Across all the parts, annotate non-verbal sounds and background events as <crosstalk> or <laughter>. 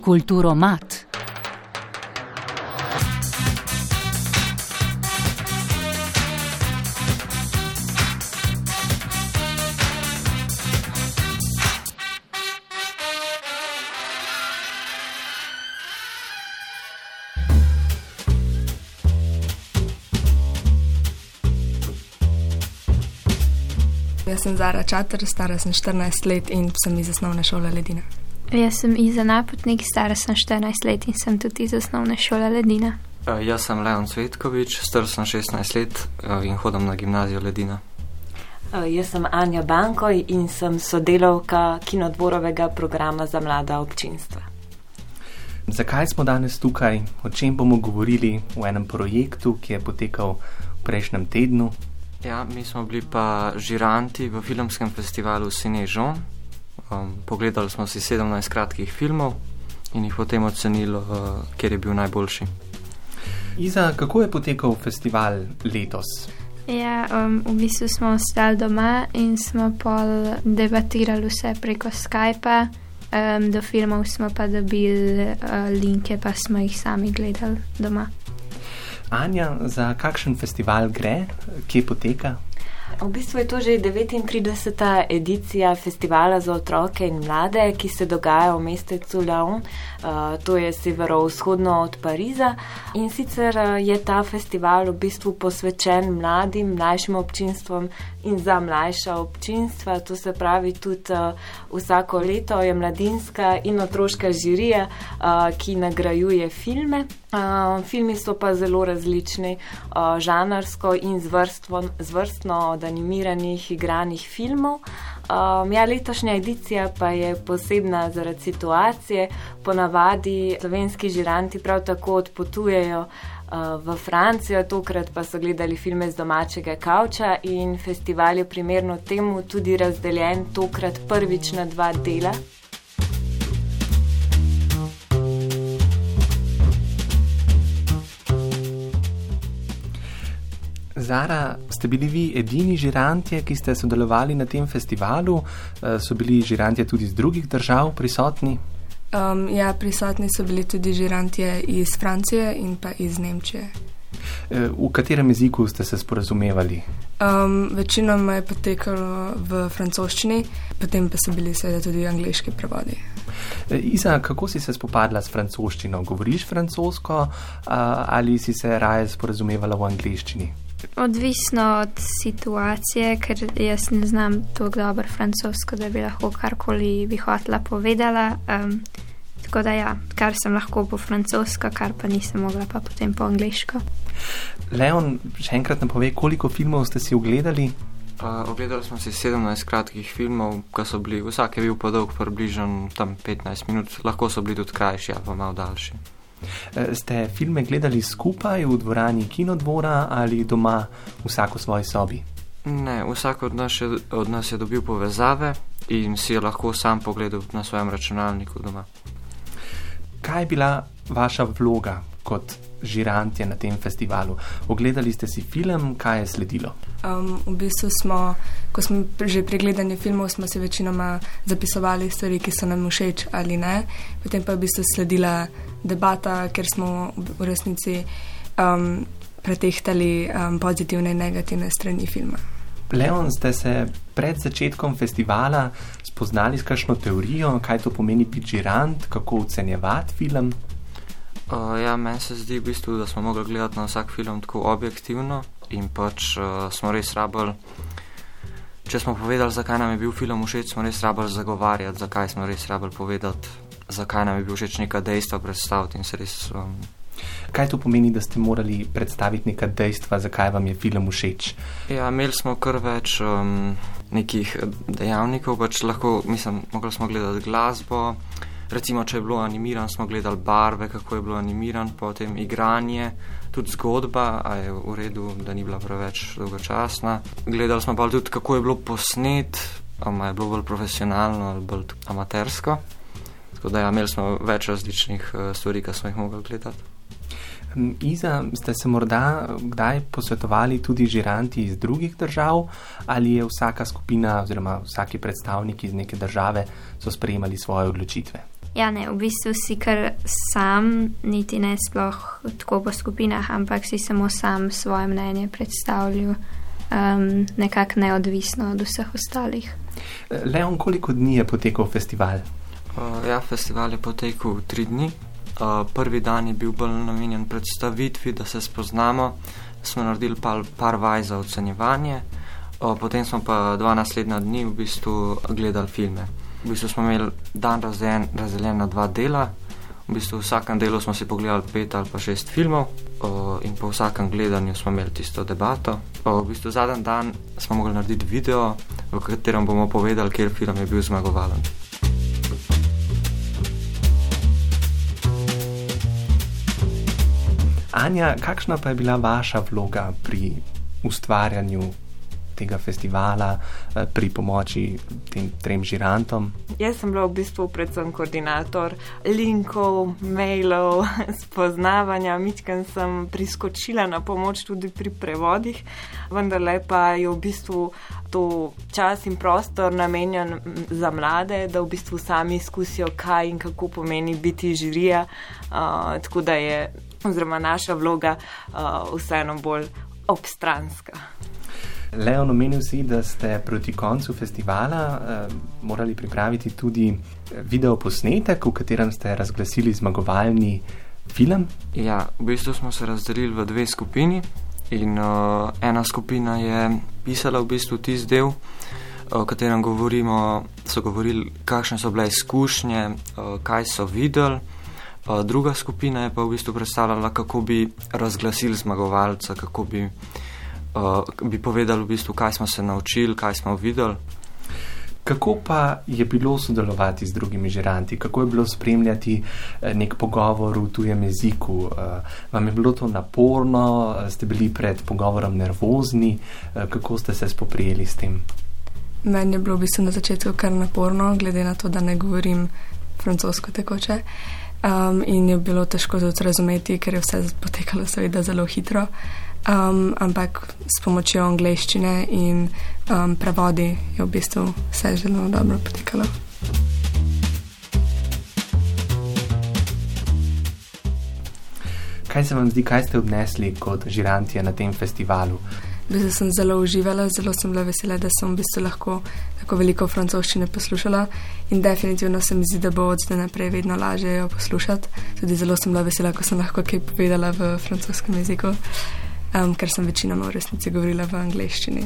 Kulturo mat. Jaz sem Zara Čater, stara sem 14 let in sem iz osnovne šole Ledina. Jaz sem Iza Napotnik, stara sem 14 let in sem tudi iz osnovne šole Ledina. Uh, jaz sem Leon Cvetkovič, star sem 16 let uh, in hodim na gimnazijo Ledina. Uh, jaz sem Anja Bankoj in sem sodelavka kinodvorovega programa za mlada občinstva. Zakaj smo danes tukaj, o čem bomo govorili v enem projektu, ki je potekal v prejšnjem tednu? Ja, mi smo bili pa žiranti v filmskem festivalu Cinežon. Um, pogledali smo si 17 kratkih filmov in jih potem ocenili, uh, kjer je bil najboljši. Iza, kako je potekal festival letos? Ja, um, v bistvu smo ostali doma in smo pol debatirali vse preko Skypa. Um, do filmov smo pa dobili uh, linke, pa smo jih sami gledali doma. Anja, za kakšen festival gre, kje poteka? V bistvu je to že 39. edicija festivala za otroke in mlade, ki se dogaja v mestecu Laon, uh, to je severovzhodno od Pariza. In sicer uh, je ta festival v bistvu posvečen mladim, mlajšim občinstvom in za mlajša občinstva. To se pravi, tudi uh, vsako leto je mladinska in otroška žirija, ki nagrajuje filme. Filmi so pa zelo različni, žanarsko in zvrstno od animiranih, igranih filmov. Um, ja, letošnja edicija pa je posebna zaradi situacije. Ponavadi slovenski žiranti prav tako odpotujejo uh, v Francijo, tokrat pa so gledali filme z domačega kavča in festival je primerno temu tudi razdeljen, tokrat prvič na dva dela. Zara, ste bili vi edini žirantje, ki ste sodelovali na tem festivalu? Eh, so bili žirantje tudi iz drugih držav prisotni? Um, ja, prisotni so bili tudi žirantje iz Francije in pa iz Nemčije. Eh, v katerem jeziku ste se sporazumevali? Um, večinoma je potekalo v francoščini, potem pa so bili seveda tudi angliški prevodi. Eh, Iza, kako si se spopadla s francoščino? Govoriš francosko ali si se raje sporazumevala v angliščini? Odvisno od situacije, ker jaz ne znam tako dobro francosko, da bi lahko karkoli bi hotela povedala. Um, tako da ja, kar sem lahko po francosko, kar pa nisem mogla pa potem po angliško. Leon, še enkrat nam pove, koliko filmov ste si ogledali? Uh, ogledali smo si 17 kratkih filmov, ki so bili, vsak je bil pa dolg približno 15 minut, lahko so bili tudi krajši, pa malo daljši. Ste filme gledali skupaj v dvorani kinodvora ali doma, vsak v svoji sobi? Ne, vsak od nas, je, od nas je dobil povezave in si je lahko sam pogledal na svojem računalniku doma. Kaj je bila vaša vloga kot žirantje na tem festivalu? Ogledali ste si film, kaj je sledilo? Um, v bistvu smo, ko smo že pri gledanju filmov, smo si večinoma zapisovali stvari, ki so nam všeč ali ne. Potem pa je v bistvu sledila debata, ker smo v resnici um, pretehtali um, pozitivne in negativne strani filma. Leon, ste se pred začetkom festivala spoznali s kakšno teorijo, kaj to pomeni biti žirant, kako ocenjevati film? Uh, ja, meni se zdi, v bistvu, da smo mogli gledati na vsak film tako objektivno in pač uh, smo res rabili. Če smo povedali, zakaj nam je bil film všeč, smo res rabili zagovarjati, zakaj smo res rabili povedati, zakaj nam je bil všeč neka dejstva predstaviti in se res. Um, Kaj to pomeni, da ste morali predstaviti neka dejstva, zakaj vam je film všeč? Ja, imeli smo kar več um, nekih dejavnikov, pač lahko, mislim, mogli smo gledati glasbo. Recimo, če je bilo animiran, smo gledali barve, kako je bilo animiran, potem igranje, tudi zgodba, a je v redu, da ni bila preveč dolgočasna. Gledali smo pa tudi, kako je bilo posnet, ali je bilo bolj profesionalno ali bolj amatersko. Tako da ja, imeli smo več različnih uh, stvari, ki smo jih mogli gledati. Iza, ste se morda kdaj posvetovali tudi žiranti iz drugih držav, ali je vsaka skupina oziroma vsaki predstavnik iz neke države so sprejemali svoje odločitve? Ja, ne, v bistvu si kar sam, niti ne sploh tako po skupinah, ampak si samo sam svoje mnenje predstavljal, um, nekako neodvisno od vseh ostalih. Leon, koliko dni je potekal festival? Uh, ja, festival je potekel tri dni. Uh, prvi dan je bil bolj namenjen predstavitvi, da se spoznamo. Smo naredili par, par vaj za ocenjevanje, uh, potem smo pa dva naslednja dni v bistvu gledali filme. V bistvu smo imeli dan razdeljen, razdeljen na dva dela. V bistvu v vsakem delu smo si pogledali pet ali pa šest filmov, o, in po vsakem gledanju smo imeli tisto debato. O, v bistvu zadnji dan smo mogli narediti video, v katerem bomo povedali, kjer film je bil zmagovalen. Anja, kakšna pa je bila vaša vloga pri ustvarjanju tega festivala eh, pri pomoči tem trem žirantom? Jaz sem bila v bistvu predvsem koordinator linkov, mailov, <laughs> spoznavanja. Mičken sem priskočila na pomoč tudi pri prevodih, vendar pa je v bistvu to čas in prostor namenjen za mlade, da v bistvu sami izkusijo, kaj in kako pomeni biti žirija. Uh, tako da je, oziroma naša vloga, uh, vseeno bolj obstranska. Leon, omenil si, da ste proti koncu festivala eh, morali pripraviti tudi eh, video posnetek, v katerem ste razglasili zmagovalni film. Ja, v bistvu smo se razdelili v dve skupini. In uh, ena skupina je pisala v bistvu tisti del, o katerem govorimo, so govorili, kakšne so bile izkušnje, uh, kaj so videli. Uh, druga skupina je pa v bistvu predstavljala, kako bi razglasili zmagovalca, kako bi uh, uh, bi povedali, v bistvu, kaj smo se naučili, kaj smo videli. Kako pa je bilo sodelovati z drugimi žiranti, kako je bilo spremljati eh, nek pogovor v tujem jeziku? Eh, vam je bilo to naporno, ste bili pred pogovorom nervozni, kako ste se spoprijeli s tem? Meni je bilo v bistvu na začetku kar naporno, glede na to, da ne govorim francosko tekoče. Um, in je bilo težko tudi razumeti, ker je vse potekalo seveda zelo hitro. Um, ampak s pomočjo angleščine in um, prevodi je v bistvu vse zelo dobro potekalo. Kaj se vam zdi, kaj ste odnesli kot žirantje na tem festivalu? Bistvo sem zelo uživala, zelo sem bila vesela, da sem v bistvu lahko tako veliko francoščine poslušala in definitivno se mi zdi, da bo od zdaj naprej vedno lažje jo poslušati. Tudi zelo sem bila vesela, ko sem lahko kaj povedala v francoskem jeziku um, ker sem večinoma v resnici govorila v angleščini.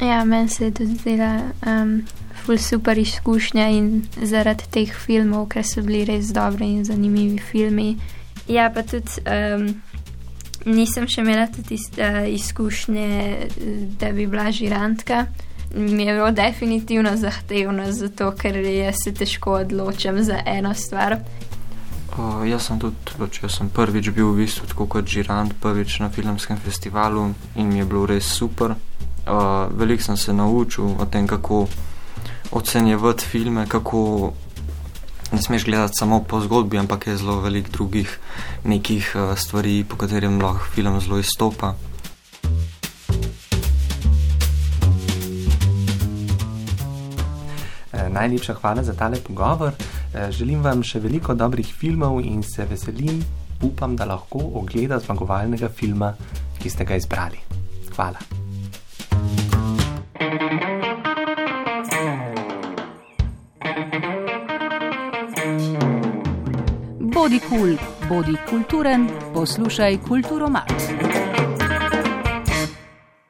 Ja, meni se je tudi zdela um, ful super izkušnja in zaradi teh filmov, ker so bili res dobri in zanimivi filmi. Ja, pa tudi um, nisem še imela tudi uh, izkušnje, da bi bila žirantka. Mi je bilo definitivno zahtevno, zato ker jaz se težko odločam za eno stvar. Uh, jaz sem tudi, pač, jaz sem prvič bil v bistvu tako kot žirant, prvič na filmskem festivalu in mi je bilo res super. Uh, Veliko sem se naučil o tem, kako ocenjevati filme, kako ne smeš gledati samo po zgodbi, ampak je zelo veliko drugih nekih uh, stvari, po katerem lahko film zelo izstopa. Najlepša hvala za tale pogovor. Eh, želim vam še veliko dobrih filmov in se veselim, upam, da lahko ogleda zmagovalnega filma, ki ste ga izbrali. Hvala. Bodi kul, cool, bodi kulturen, poslušaj kulturo mat.